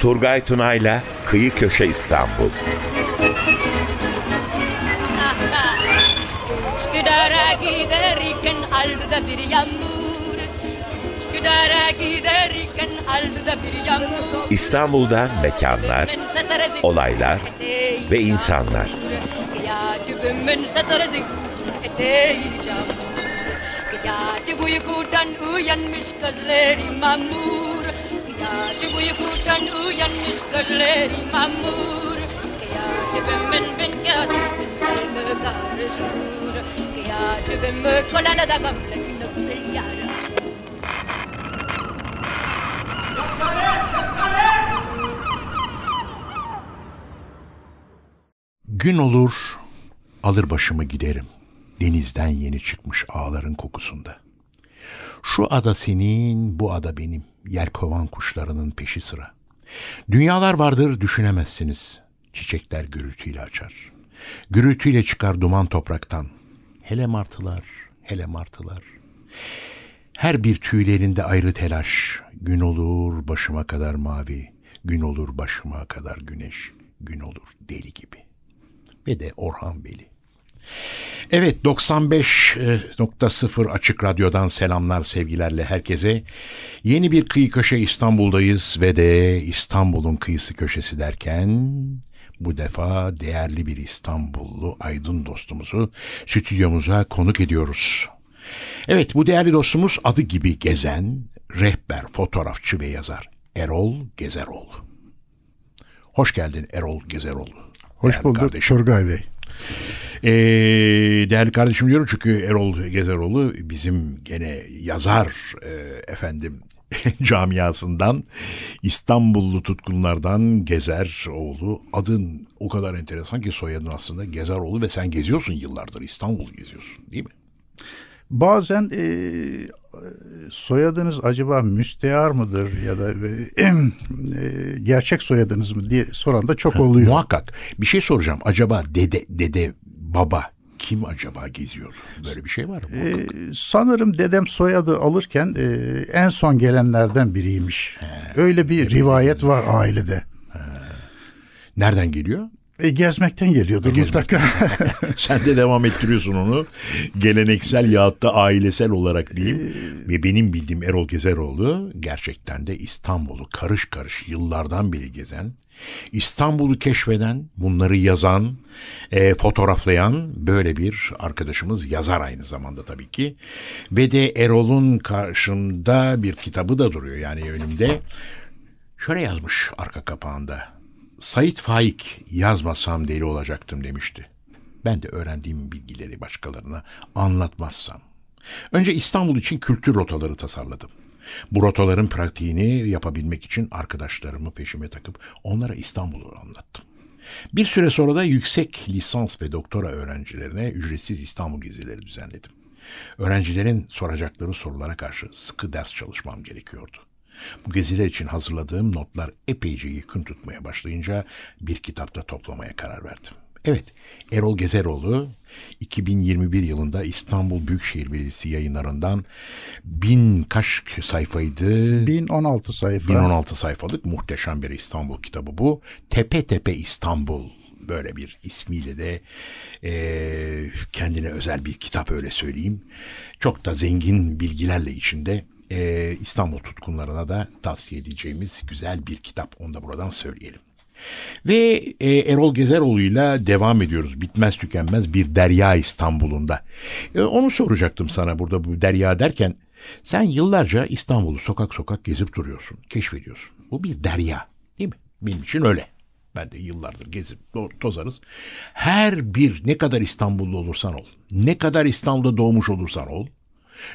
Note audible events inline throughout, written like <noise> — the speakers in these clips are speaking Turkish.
Turgay Tunay'la Kıyı Köşe İstanbul. Üsküdar'a giderken aldı bir yağmur Üsküdar'a giderken aldı bir yağmur İstanbul'da mekanlar, olaylar ve insanlar. Gece uykudan uyanmış gözleri mamur Gece uykudan uyanmış gözleri mamur Gece ben ben gece karışır Gece ben da gamle Gün olur, alır başımı giderim. Denizden yeni çıkmış ağların kokusunda. Şu ada senin, bu ada benim. Yelkovan kuşlarının peşi sıra. Dünyalar vardır düşünemezsiniz. Çiçekler gürültüyle açar. Gürültüyle çıkar duman topraktan. Hele martılar, hele martılar. Her bir tüylerinde ayrı telaş. Gün olur başıma kadar mavi. Gün olur başıma kadar güneş. Gün olur deli gibi. Ve de Orhan Veli. Evet 95.0 Açık Radyo'dan selamlar sevgilerle herkese. Yeni bir kıyı köşe İstanbul'dayız ve de İstanbul'un kıyısı köşesi derken bu defa değerli bir İstanbullu aydın dostumuzu stüdyomuza konuk ediyoruz. Evet bu değerli dostumuz adı gibi gezen, rehber, fotoğrafçı ve yazar Erol Gezeroğlu. Hoş geldin Erol Gezeroğlu. Hoş bulduk kardeşim. Turgay Bey. Ee, değerli kardeşim diyorum çünkü Erol Gezeroğlu bizim gene yazar e, efendim <laughs> camiasından İstanbullu tutkunlardan Gezer oğlu. Adın o kadar enteresan ki soyadın aslında Gezeroğlu ve sen geziyorsun yıllardır İstanbul geziyorsun değil mi? Bazen e, soyadınız acaba müstehar mıdır ya da e, <clears throat> e, gerçek soyadınız mı diye soran da çok oluyor. Muhakkak. Bir şey soracağım. Acaba dede dede baba kim acaba geziyor? Böyle bir şey var mı? E, sanırım dedem soyadı alırken e, en son gelenlerden biriymiş. Öyle bir rivayet var ailede. Nereden geliyor? E, gezmekten geliyordur mutlaka. <laughs> Sen de devam ettiriyorsun onu. Geleneksel yahut da ailesel olarak diyeyim. Ve benim bildiğim Erol Gezeroğlu gerçekten de İstanbul'u karış karış yıllardan beri gezen, İstanbul'u keşfeden, bunları yazan, e, fotoğraflayan böyle bir arkadaşımız yazar aynı zamanda tabii ki. Ve de Erol'un karşımda bir kitabı da duruyor yani önümde. Şöyle yazmış arka kapağında. Sait Faik yazmasam deli olacaktım demişti. Ben de öğrendiğim bilgileri başkalarına anlatmazsam. Önce İstanbul için kültür rotaları tasarladım. Bu rotaların pratiğini yapabilmek için arkadaşlarımı peşime takıp onlara İstanbul'u anlattım. Bir süre sonra da yüksek lisans ve doktora öğrencilerine ücretsiz İstanbul gezileri düzenledim. Öğrencilerin soracakları sorulara karşı sıkı ders çalışmam gerekiyordu. Bu geziler için hazırladığım notlar epeyce yakın tutmaya başlayınca bir kitapta toplamaya karar verdim. Evet, Erol Gezeroğlu 2021 yılında İstanbul Büyükşehir Belediyesi yayınlarından bin kaç sayfaydı? 1016 sayfa. 1016 sayfalık muhteşem bir İstanbul kitabı bu. Tepe Tepe İstanbul böyle bir ismiyle de e, kendine özel bir kitap öyle söyleyeyim. Çok da zengin bilgilerle içinde e, İstanbul tutkunlarına da tavsiye edeceğimiz güzel bir kitap. Onu da buradan söyleyelim. Ve e, Erol Gezeroğlu'yla devam ediyoruz. Bitmez tükenmez bir derya İstanbul'unda. E, onu soracaktım sana burada bu derya derken. Sen yıllarca İstanbul'u sokak sokak gezip duruyorsun, keşfediyorsun. Bu bir derya değil mi? Benim için öyle. Ben de yıllardır gezip tozarız. Her bir ne kadar İstanbullu olursan ol, ne kadar İstanbul'da doğmuş olursan ol,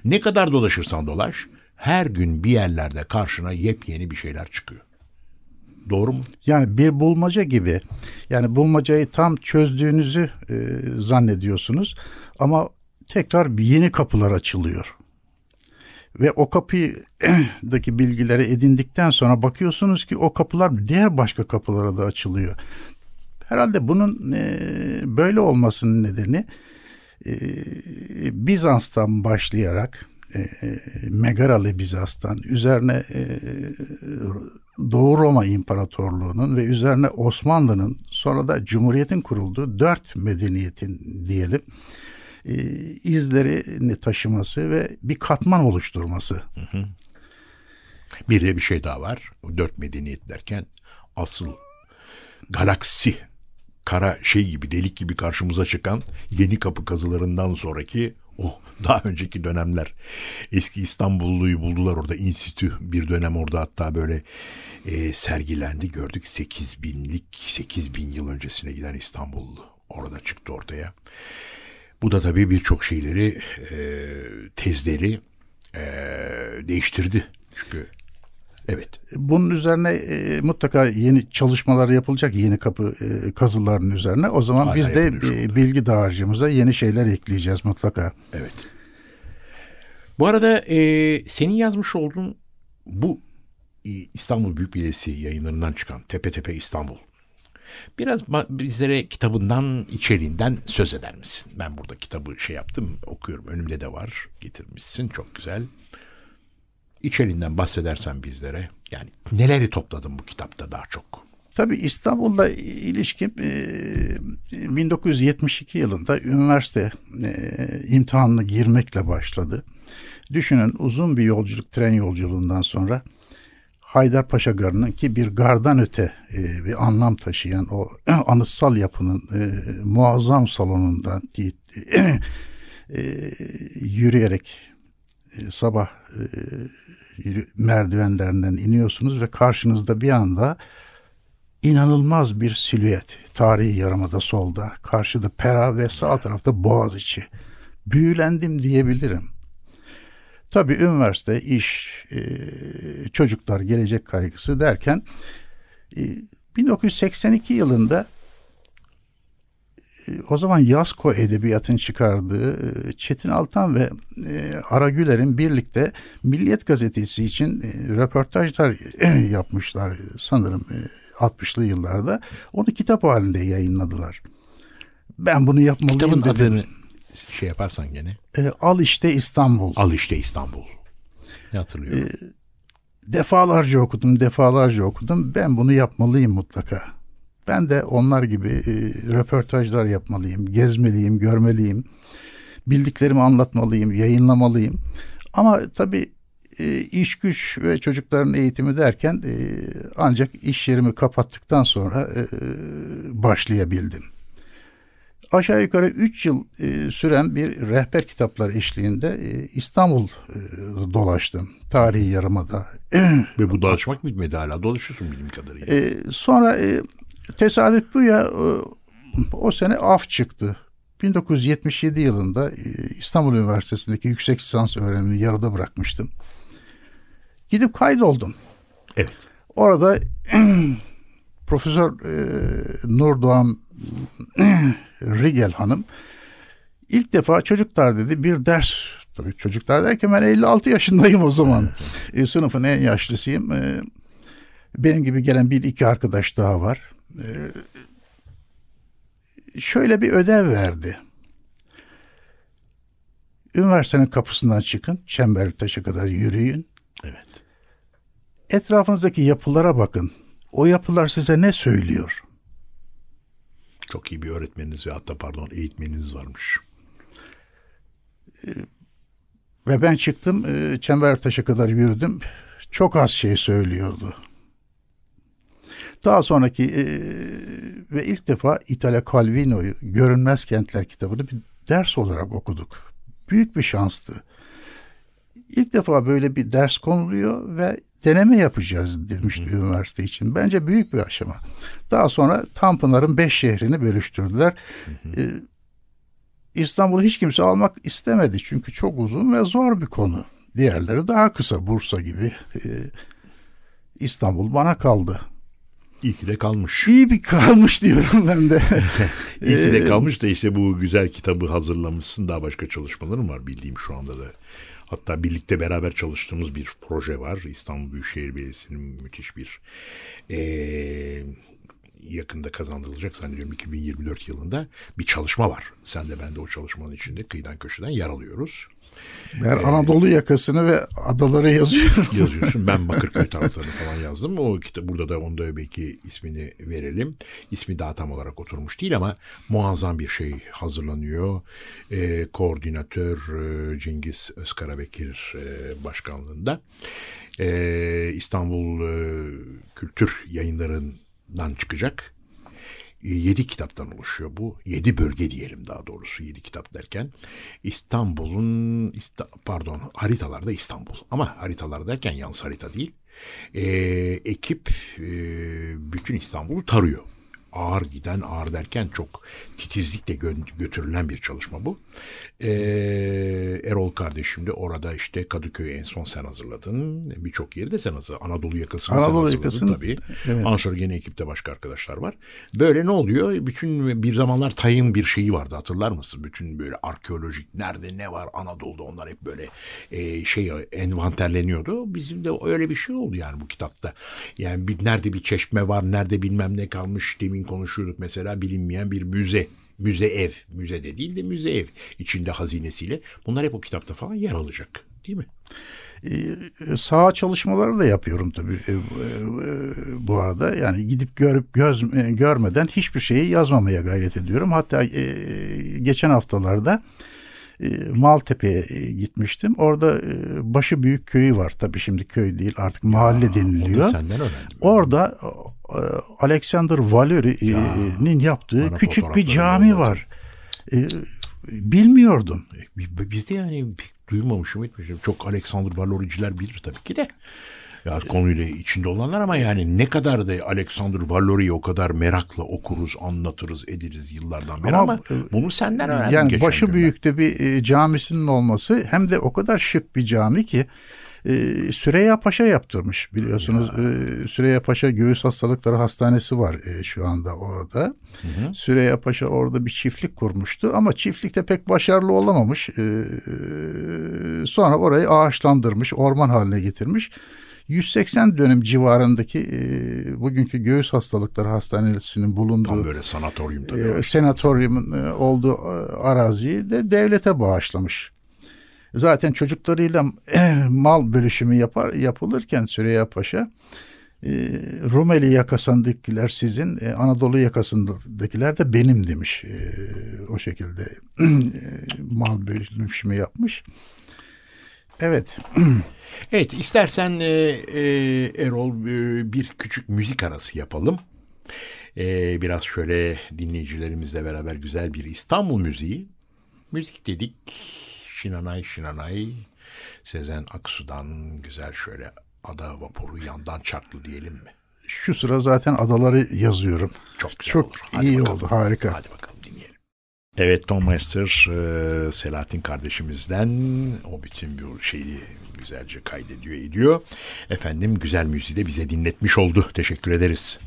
ne kadar dolaşırsan dolaş, her gün bir yerlerde karşına yepyeni bir şeyler çıkıyor. Doğru mu? Yani bir bulmaca gibi. Yani bulmacayı tam çözdüğünüzü e, zannediyorsunuz ama tekrar yeni kapılar açılıyor. Ve o kapıdaki <clears throat> bilgileri edindikten sonra bakıyorsunuz ki o kapılar diğer başka kapılara da açılıyor. Herhalde bunun e, böyle olmasının nedeni e, Bizans'tan başlayarak e, Megaralı Bizans'tan, üzerine e, Doğu Roma İmparatorluğu'nun ve üzerine Osmanlı'nın sonra da Cumhuriyet'in kurulduğu dört medeniyetin diyelim e, izlerini taşıması ve bir katman oluşturması. Bir de bir şey daha var. Dört medeniyet derken asıl galaksi kara şey gibi delik gibi karşımıza çıkan yeni kapı kazılarından sonraki o daha önceki dönemler. Eski İstanbulluyu buldular orada. İnstitü bir dönem orada hatta böyle e, sergilendi. Gördük 8 binlik 8 bin yıl öncesine giden İstanbullu orada çıktı ortaya. Bu da tabii birçok şeyleri e, tezleri e, değiştirdi. Çünkü Evet. Bunun üzerine e, mutlaka yeni çalışmalar yapılacak yeni kapı e, kazılarının üzerine. O zaman Hala biz de e, bilgi dağarcığımıza yeni şeyler ekleyeceğiz mutlaka. Evet. Bu arada e, senin yazmış olduğun bu e, İstanbul Büyük Bilesi yayınlarından çıkan Tepe Tepe İstanbul. Biraz bizlere kitabından, içeriğinden söz eder misin? Ben burada kitabı şey yaptım, okuyorum. Önümde de var. Getirmişsin. Çok güzel. İçeriğinden bahsedersen bizlere. Yani neleri topladın bu kitapta daha çok? Tabii İstanbul'la ilişkin e, 1972 yılında üniversite e, imtihanına girmekle başladı. Düşünün uzun bir yolculuk, tren yolculuğundan sonra Haydarpaşa Garı'nın ki bir gardan öte e, bir anlam taşıyan o <clears throat> anıtsal yapının e, muazzam salonundan <clears throat> e, yürüyerek e, sabah e, merdivenlerinden iniyorsunuz ve karşınızda bir anda inanılmaz bir silüet. Tarihi yarımada solda, karşıda Pera ve sağ tarafta Boğaziçi. Büyülendim diyebilirim. Tabii üniversite, iş, e, çocuklar, gelecek kaygısı derken e, 1982 yılında e, o zaman Yasko Edebiyat'ın çıkardığı e, Çetin Altan ve e, Ara Güler'in birlikte Milliyet Gazetesi için e, röportajlar <clears throat> yapmışlar sanırım e, 60'lı yıllarda. Onu kitap halinde yayınladılar. Ben bunu yapmalıyım Kitabın dedim. adını şey yaparsan gene. E, Al işte İstanbul. Al işte İstanbul. Ne hatırlıyorum. Defalarca okudum, defalarca okudum. Ben bunu yapmalıyım mutlaka. Ben de onlar gibi e, röportajlar yapmalıyım, gezmeliyim, görmeliyim. Bildiklerimi anlatmalıyım, yayınlamalıyım. Ama tabii e, iş güç ve çocukların eğitimi derken e, ancak iş yerimi kapattıktan sonra e, başlayabildim. Aşağı yukarı 3 yıl e, süren bir rehber kitaplar eşliğinde e, İstanbul e, dolaştım. Tarihi Yarımada, Ve bu dolaşmak bitmedi hala. Dolaşıyorsun bildiğim kadarıyla. e, sonra e, tesadüf bu ya o sene af çıktı. 1977 yılında e, İstanbul Üniversitesi'ndeki yüksek lisans öğrenimini yarıda bırakmıştım. Gidip kaydoldum. Evet. Orada <clears throat> Profesör e, Nur Doğan <clears throat> Rigel Hanım ilk defa çocuklar dedi bir ders tabii çocuklar derken ben 56 yaşındayım o zaman. E, sınıfın en yaşlısıyım. E, benim gibi gelen bir iki arkadaş daha var. E, şöyle bir ödev verdi. Üniversitenin kapısından çıkın, Çembertaş'a kadar yürüyün. Evet. Etrafınızdaki yapılara bakın. O yapılar size ne söylüyor? Çok iyi bir öğretmeniniz ve hatta pardon eğitmeniniz varmış. Ve ben çıktım, e, Çembertaş'a kadar yürüdüm. Çok az şey söylüyordu. Daha sonraki e, ve ilk defa Italo Calvino'yu Görünmez Kentler kitabını bir ders olarak okuduk. Büyük bir şanstı. İlk defa böyle bir ders konuluyor ve deneme yapacağız demişti üniversite için. Bence büyük bir aşama. Daha sonra Tanpınar'ın beş şehrini bölüştürdüler. Ee, İstanbul'u hiç kimse almak istemedi çünkü çok uzun ve zor bir konu. Diğerleri daha kısa Bursa gibi. Ee, İstanbul bana kaldı. İyi ki de kalmış. İyi bir kalmış diyorum ben de. <laughs> İyi ki Ee, de kalmış da işte bu güzel kitabı hazırlamışsın. Daha başka çalışmaların var bildiğim şu anda da. Hatta birlikte beraber çalıştığımız bir proje var. İstanbul Büyükşehir Belediyesi'nin müthiş bir eee, yakında kazandırılacak zannediyorum 2024 yılında bir çalışma var. Sen de ben de o çalışmanın içinde kıyıdan köşeden yer alıyoruz. Ben Anadolu yakasını ve adaları yazıyorum. <laughs> yazıyorsun. Ben Bakırköy taraflarını falan yazdım. O kitap burada da onda belki ismini verelim. İsmi daha tam olarak oturmuş değil ama muazzam bir şey hazırlanıyor. Ee, koordinatör e, Cengiz Özkarabekir e, başkanlığında. Ee, İstanbul e, Kültür Yayınları'ndan çıkacak. Yedi kitaptan oluşuyor bu. Yedi bölge diyelim daha doğrusu yedi kitap derken. İstanbul'un, İsta, pardon haritalarda İstanbul. Ama haritalar derken yalnız harita değil. Ee, ekip e, bütün İstanbul'u tarıyor ağır giden ağır derken çok titizlikle gö- götürülen bir çalışma bu. Ee, Erol kardeşim de orada işte Kadıköy'ü en son sen hazırladın. Birçok yeri de sen hazırladın. Anadolu yakasını Anadolu sen hazırladın yakasını, tabii. evet. Sonra gene ekipte başka arkadaşlar var. Böyle ne oluyor? Bütün bir zamanlar Tay'ın bir şeyi vardı hatırlar mısın? Bütün böyle arkeolojik nerede ne var Anadolu'da onlar hep böyle e, şey envanterleniyordu. Bizim de öyle bir şey oldu yani bu kitapta. Yani bir, nerede bir çeşme var, nerede bilmem ne kalmış. Demin konuşuyorduk mesela bilinmeyen bir müze. Müze ev. Müze de değil de müze ev. içinde hazinesiyle. Bunlar hep o kitapta falan yer alacak. Değil mi? Ee, saha çalışmaları da yapıyorum tabii e, e, bu arada. Yani gidip görüp göz, e, görmeden hiçbir şeyi yazmamaya gayret ediyorum. Hatta e, geçen haftalarda Maltepe'ye e, gitmiştim. Orada e, Başı Büyük Köyü var. Tabii şimdi köy değil artık mahalle Aa, deniliyor. Da senden öğrendim. Orada e, Alexander Valeri'nin yaptığı bana küçük bir cami var. E, bilmiyordum. Bi- Biz de yani duymamışım etmişim. Çok Alexander Valoriciler bilir tabii ki de. Ya konuyla içinde olanlar ama yani ne kadar da Alexander Valori'yi o kadar merakla okuruz, anlatırız, ederiz yıllardan beri ama, Ama, e, bunu senden öğrendim Yani başı gün ben. büyükte bir e, camisinin olması hem de o kadar şık bir cami ki e, Süreyya Paşa yaptırmış biliyorsunuz. E, Süreyya Paşa Göğüs Hastalıkları Hastanesi var e, şu anda orada. Süreyya Paşa orada bir çiftlik kurmuştu ama çiftlikte pek başarılı olamamış. E, sonra orayı ağaçlandırmış, orman haline getirmiş. 180 dönüm civarındaki e, bugünkü Göğüs Hastalıkları Hastanesi'nin bulunduğu Tam böyle sanatoryum tabii. e, senatoryumun e, olduğu e, araziyi de devlete bağışlamış. Zaten çocuklarıyla e, mal bölüşümü yapar yapılırken Süreyya Paşa e, Rumeli yakasındakiler sizin, e, Anadolu yakasındakiler de benim demiş. E, o şekilde <clears throat> e, mal bölüşümü yapmış. Evet. <clears throat> Evet istersen e, e, Erol e, bir küçük müzik arası yapalım. E, biraz şöyle dinleyicilerimizle beraber güzel bir İstanbul müziği. Müzik dedik Şinanay Şinanay Sezen Aksu'dan güzel şöyle ada vapuru yandan çarklı diyelim mi? Şu sıra zaten adaları yazıyorum. Çok güzel Çok olur. Hadi iyi bakalım. oldu, harika. Hadi bakalım. Evet Tom Master e, Selahattin kardeşimizden o bütün bir şeyi güzelce kaydediyor ediyor. Efendim güzel müziği de bize dinletmiş oldu. Teşekkür ederiz.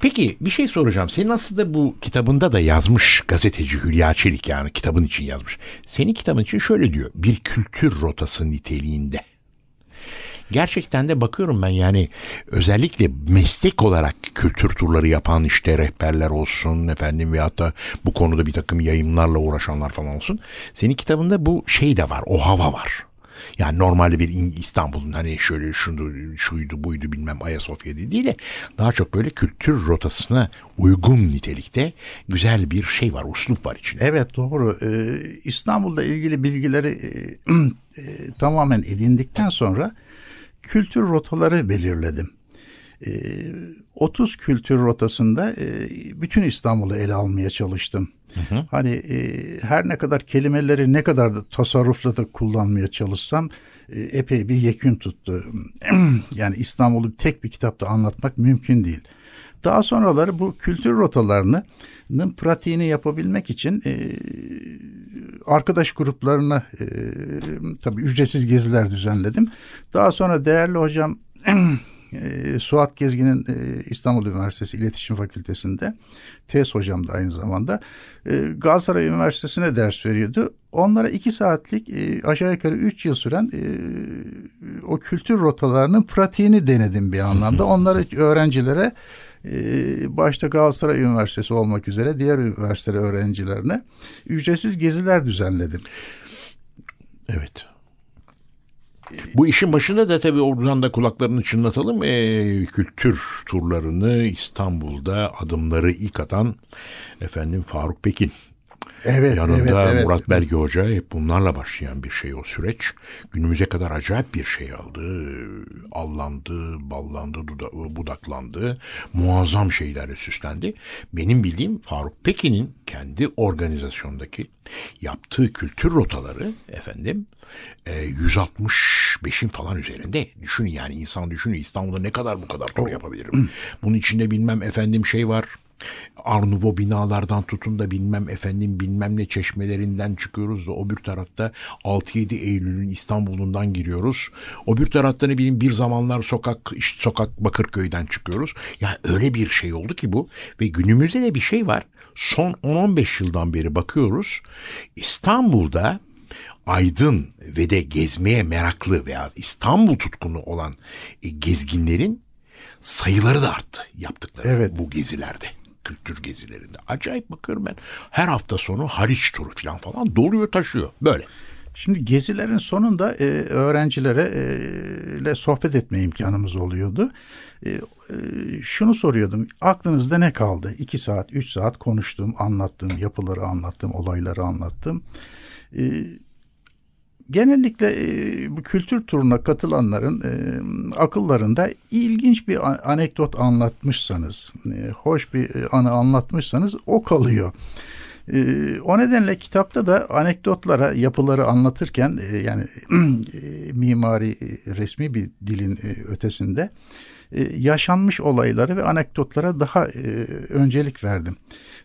Peki bir şey soracağım. Senin aslında bu kitabında da yazmış gazeteci Hülya Çelik yani kitabın için yazmış. Senin kitabın için şöyle diyor. Bir kültür rotası niteliğinde. Gerçekten de bakıyorum ben yani özellikle meslek olarak kültür turları yapan işte rehberler olsun efendim veyahut da bu konuda bir takım yayınlarla uğraşanlar falan olsun. Senin kitabında bu şey de var o hava var. Yani normalde bir İstanbul'un hani şöyle şunu şuydu buydu bilmem Ayasofya değil de daha çok böyle kültür rotasına uygun nitelikte güzel bir şey var, uslup var içinde. Evet doğru. Ee, İstanbul'la ilgili bilgileri e, <clears throat> e, tamamen edindikten sonra kültür rotaları belirledim. Ee, 30 kültür rotasında e, bütün İstanbul'u ele almaya çalıştım. Hani e, her ne kadar kelimeleri ne kadar da tasarrufla da kullanmaya çalışsam e, epey bir yekün tuttu. <clears throat> yani İstanbul'u tek bir kitapta anlatmak mümkün değil. Daha sonraları bu kültür rotalarının pratiğini yapabilmek için e, arkadaş gruplarına e, tabii ücretsiz geziler düzenledim. Daha sonra değerli hocam <clears throat> e, Suat Gezgin'in e, İstanbul Üniversitesi İletişim Fakültesi'nde tez hocam da aynı zamanda e, Galatasaray Üniversitesi'ne ders veriyordu. Onlara iki saatlik e, aşağı yukarı üç yıl süren e, o kültür rotalarının pratiğini denedim bir anlamda. Onları öğrencilere başta Galatasaray Üniversitesi olmak üzere diğer üniversite öğrencilerine ücretsiz geziler düzenledim. Evet. Bu işin başında da tabii oradan da kulaklarını çınlatalım. Ee, kültür turlarını İstanbul'da adımları ilk atan efendim Faruk Pekin. Evet, Yanında evet, evet. Murat Belge Hoca hep bunlarla başlayan bir şey o süreç. Günümüze kadar acayip bir şey aldı. Allandı, ballandı, duda- budaklandı. Muazzam şeylerle süslendi. Benim bildiğim Faruk Pekin'in kendi organizasyondaki yaptığı kültür rotaları efendim e, 165'in falan üzerinde. Düşünün yani insan düşünün İstanbul'da ne kadar bu kadar tur yapabilirim. Bunun içinde bilmem efendim şey var. Arnuvo binalardan tutun da bilmem efendim bilmem ne çeşmelerinden çıkıyoruz da o bir tarafta 6-7 Eylül'ün İstanbul'undan giriyoruz. O bir tarafta ne bileyim bir zamanlar sokak işte sokak Bakırköy'den çıkıyoruz. Ya öyle bir şey oldu ki bu ve günümüzde de bir şey var. Son 10-15 yıldan beri bakıyoruz. İstanbul'da aydın ve de gezmeye meraklı veya İstanbul tutkunu olan e, gezginlerin sayıları da arttı yaptıkları Evet. bu gezilerde. Kültür gezilerinde. Acayip bakıyorum ben. Her hafta sonu Haliç turu falan falan doluyor taşıyor. Böyle. Şimdi gezilerin sonunda e, öğrencilere e, ile sohbet etme imkanımız oluyordu. E, e, şunu soruyordum. Aklınızda ne kaldı? İki saat, üç saat konuştum, anlattım, yapıları anlattım, olayları anlattım. E, genellikle e, bu kültür turuna katılanların e, akıllarında ilginç bir anekdot anlatmışsanız, e, hoş bir e, anı anlatmışsanız o kalıyor. E, o nedenle kitapta da anekdotlara, yapıları anlatırken e, yani <clears throat> e, mimari e, resmi bir dilin e, ötesinde e, yaşanmış olayları ve anekdotlara daha e, öncelik verdim.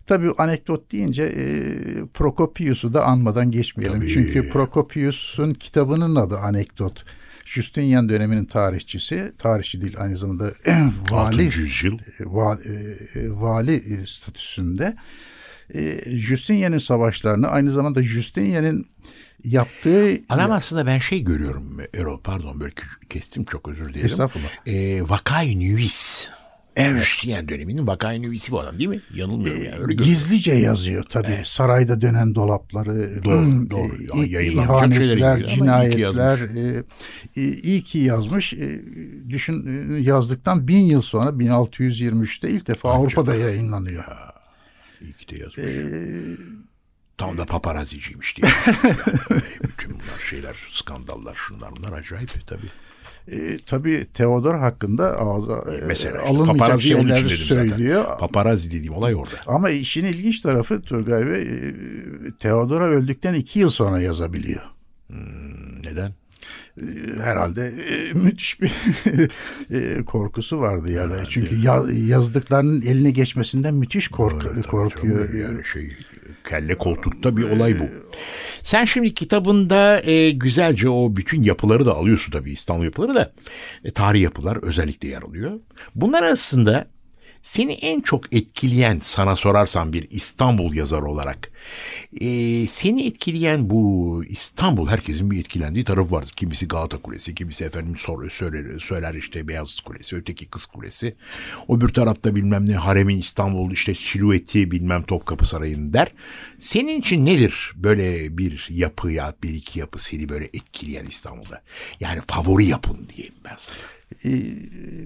Tabii anekdot deyince e, Prokopius'u da anmadan geçmeyelim. Tabii. Çünkü Prokopius'un kitabının adı Anekdot. Justinian döneminin tarihçisi, tarihçi değil aynı zamanda <clears throat> vali 6. yüzyıl. va- e, vali e, statüsünde. E, Justinian'ın savaşlarını aynı zamanda Justinian'ın yaptığı Anam aslında ben şey görüyorum Erol pardon böyle kestim çok özür dilerim. Estağfurullah. E, Vakay Nüvis. Evet. Hüsniyen döneminin Vakay Nüvis'i bu adam değil mi? Yanılmıyorum yani. Öyle görüyorum. gizlice yazıyor tabii. Sarayda dönen dolapları, Doğru, hmm, doğru. e, Ya, ihanetler, cinayetler, e, e, iyi ki yazmış. E, düşün e, yazdıktan bin yıl sonra 1623'te ilk defa Avrupa'da yayınlanıyor. İyi ki de yazmış. Ee, Tam da paparaziciymiş diye. <laughs> Bütün bunlar şeyler, skandallar, şunlar bunlar acayip tabii. E, tabii Theodor hakkında ağza, e, Mesela işte alınmayacak şeyler dedim zaten. söylüyor. Paparazzi dediğim olay orada. Ama işin ilginç tarafı Turgay Bey, e, Theodora öldükten iki yıl sonra yazabiliyor. Neden? E, Herhalde e, müthiş bir <laughs> e, korkusu vardı ya da. Çünkü ya- yazdıklarının eline geçmesinden müthiş korku, tabii, korkuyor. tabii. Yani şey kelle koltukta bir olay bu. Sen şimdi kitabında e, güzelce o bütün yapıları da alıyorsun tabii İstanbul yapıları da. E, tarih yapılar özellikle yer alıyor. Bunlar arasında seni en çok etkileyen sana sorarsam bir İstanbul yazarı olarak e, seni etkileyen bu İstanbul herkesin bir etkilendiği tarafı var. Kimisi Galata Kulesi, kimisi efendim sor, söyler, söyler işte Beyazıt Kulesi, öteki Kız Kulesi. O bir tarafta bilmem ne Harem'in İstanbul işte silüeti bilmem Topkapı Sarayı'nın der. Senin için nedir böyle bir yapı ya bir iki yapı seni böyle etkileyen İstanbul'da? Yani favori yapın diyeyim ben sana. E,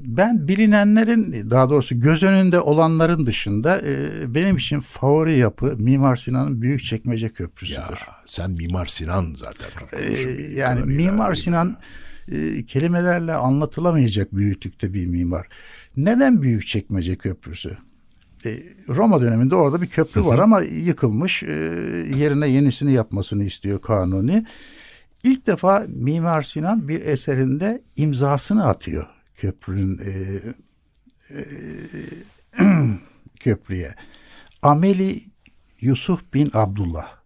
Ben bilinenlerin daha doğrusu göz önünde olanların dışında e, benim için favori yapı Mimar Sinan'ın Büyükçekmece Köprüsü'dür. Ya sen Mimar Sinan zaten. Ee, yani Mimar Sinan e, kelimelerle anlatılamayacak büyüklükte bir mimar. Neden Büyükçekmece Köprüsü? E, Roma döneminde orada bir köprü var ama yıkılmış. E, yerine yenisini yapmasını istiyor Kanuni. İlk defa Mimar Sinan bir eserinde imzasını atıyor köprünün e, e, <clears throat> köprüye. Ameli Yusuf bin Abdullah.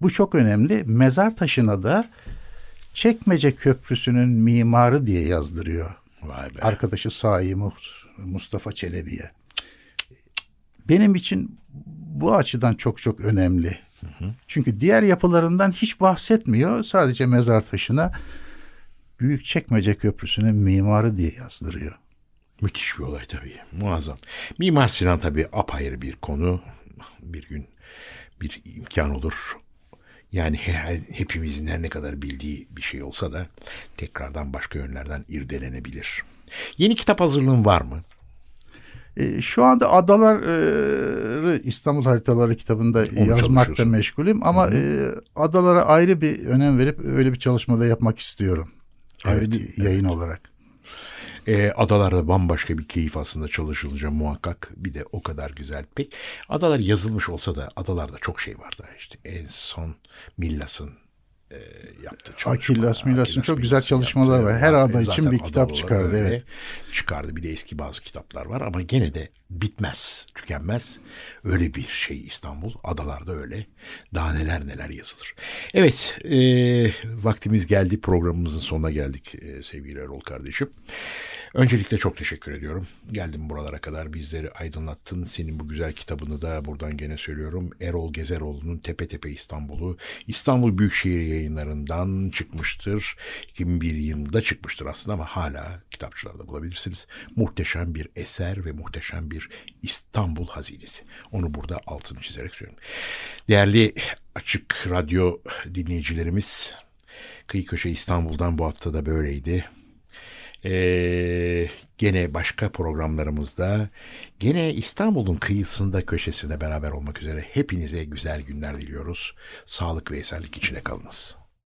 Bu çok önemli. Mezar taşına da Çekmece Köprüsü'nün mimarı diye yazdırıyor. Vay be. Arkadaşı Sahi Mu- Mustafa Çelebi'ye. Benim için bu açıdan çok çok önemli. Çünkü diğer yapılarından hiç bahsetmiyor. Sadece mezar taşına Büyükçekmece Köprüsü'nün mimarı diye yazdırıyor. Müthiş bir olay tabii. Muazzam. Mimar Sinan tabii apayrı bir konu. Bir gün bir imkan olur. Yani he- hepimizin her ne kadar bildiği bir şey olsa da tekrardan başka yönlerden irdelenebilir. Yeni kitap hazırlığın var mı? E, şu anda adaları İstanbul Haritaları kitabında yazmakta çalışıyorsun. meşgulüm ama e, adalara ayrı bir önem verip öyle bir çalışmada yapmak istiyorum. Ayrı Evet, bir yayın olarak. Ee, adalarda bambaşka bir keyif aslında çalışılacak muhakkak. Bir de o kadar güzel. Pek adalar yazılmış olsa da adalarda çok şey var da işte en son Millas'ın e, çalışmalar. Akillas, Akillas, çok güzel yaptığı var. Her ada için bir kitap çıkardı, evet. Çıkardı bir de eski bazı kitaplar var ama gene de bitmez, tükenmez. Öyle bir şey İstanbul. Adalarda öyle. Daha neler neler yazılır. Evet, e, vaktimiz geldi. Programımızın sonuna geldik e, sevgili Erol kardeşim. Öncelikle çok teşekkür ediyorum. Geldim buralara kadar bizleri aydınlattın. Senin bu güzel kitabını da buradan gene söylüyorum. Erol Gezeroğlu'nun Tepe Tepe İstanbul'u İstanbul Büyükşehir yayınlarından çıkmıştır. 2001 yılında çıkmıştır aslında ama hala kitapçılarda bulabilirsiniz. Muhteşem bir eser ve muhteşem bir İstanbul hazinesi. Onu burada altını çizerek söylüyorum. Değerli Açık Radyo dinleyicilerimiz, Kıyı Köşe İstanbul'dan bu hafta da böyleydi. Ee, gene başka programlarımızda gene İstanbul'un kıyısında köşesinde beraber olmak üzere hepinize güzel günler diliyoruz. Sağlık ve esenlik içine kalınız.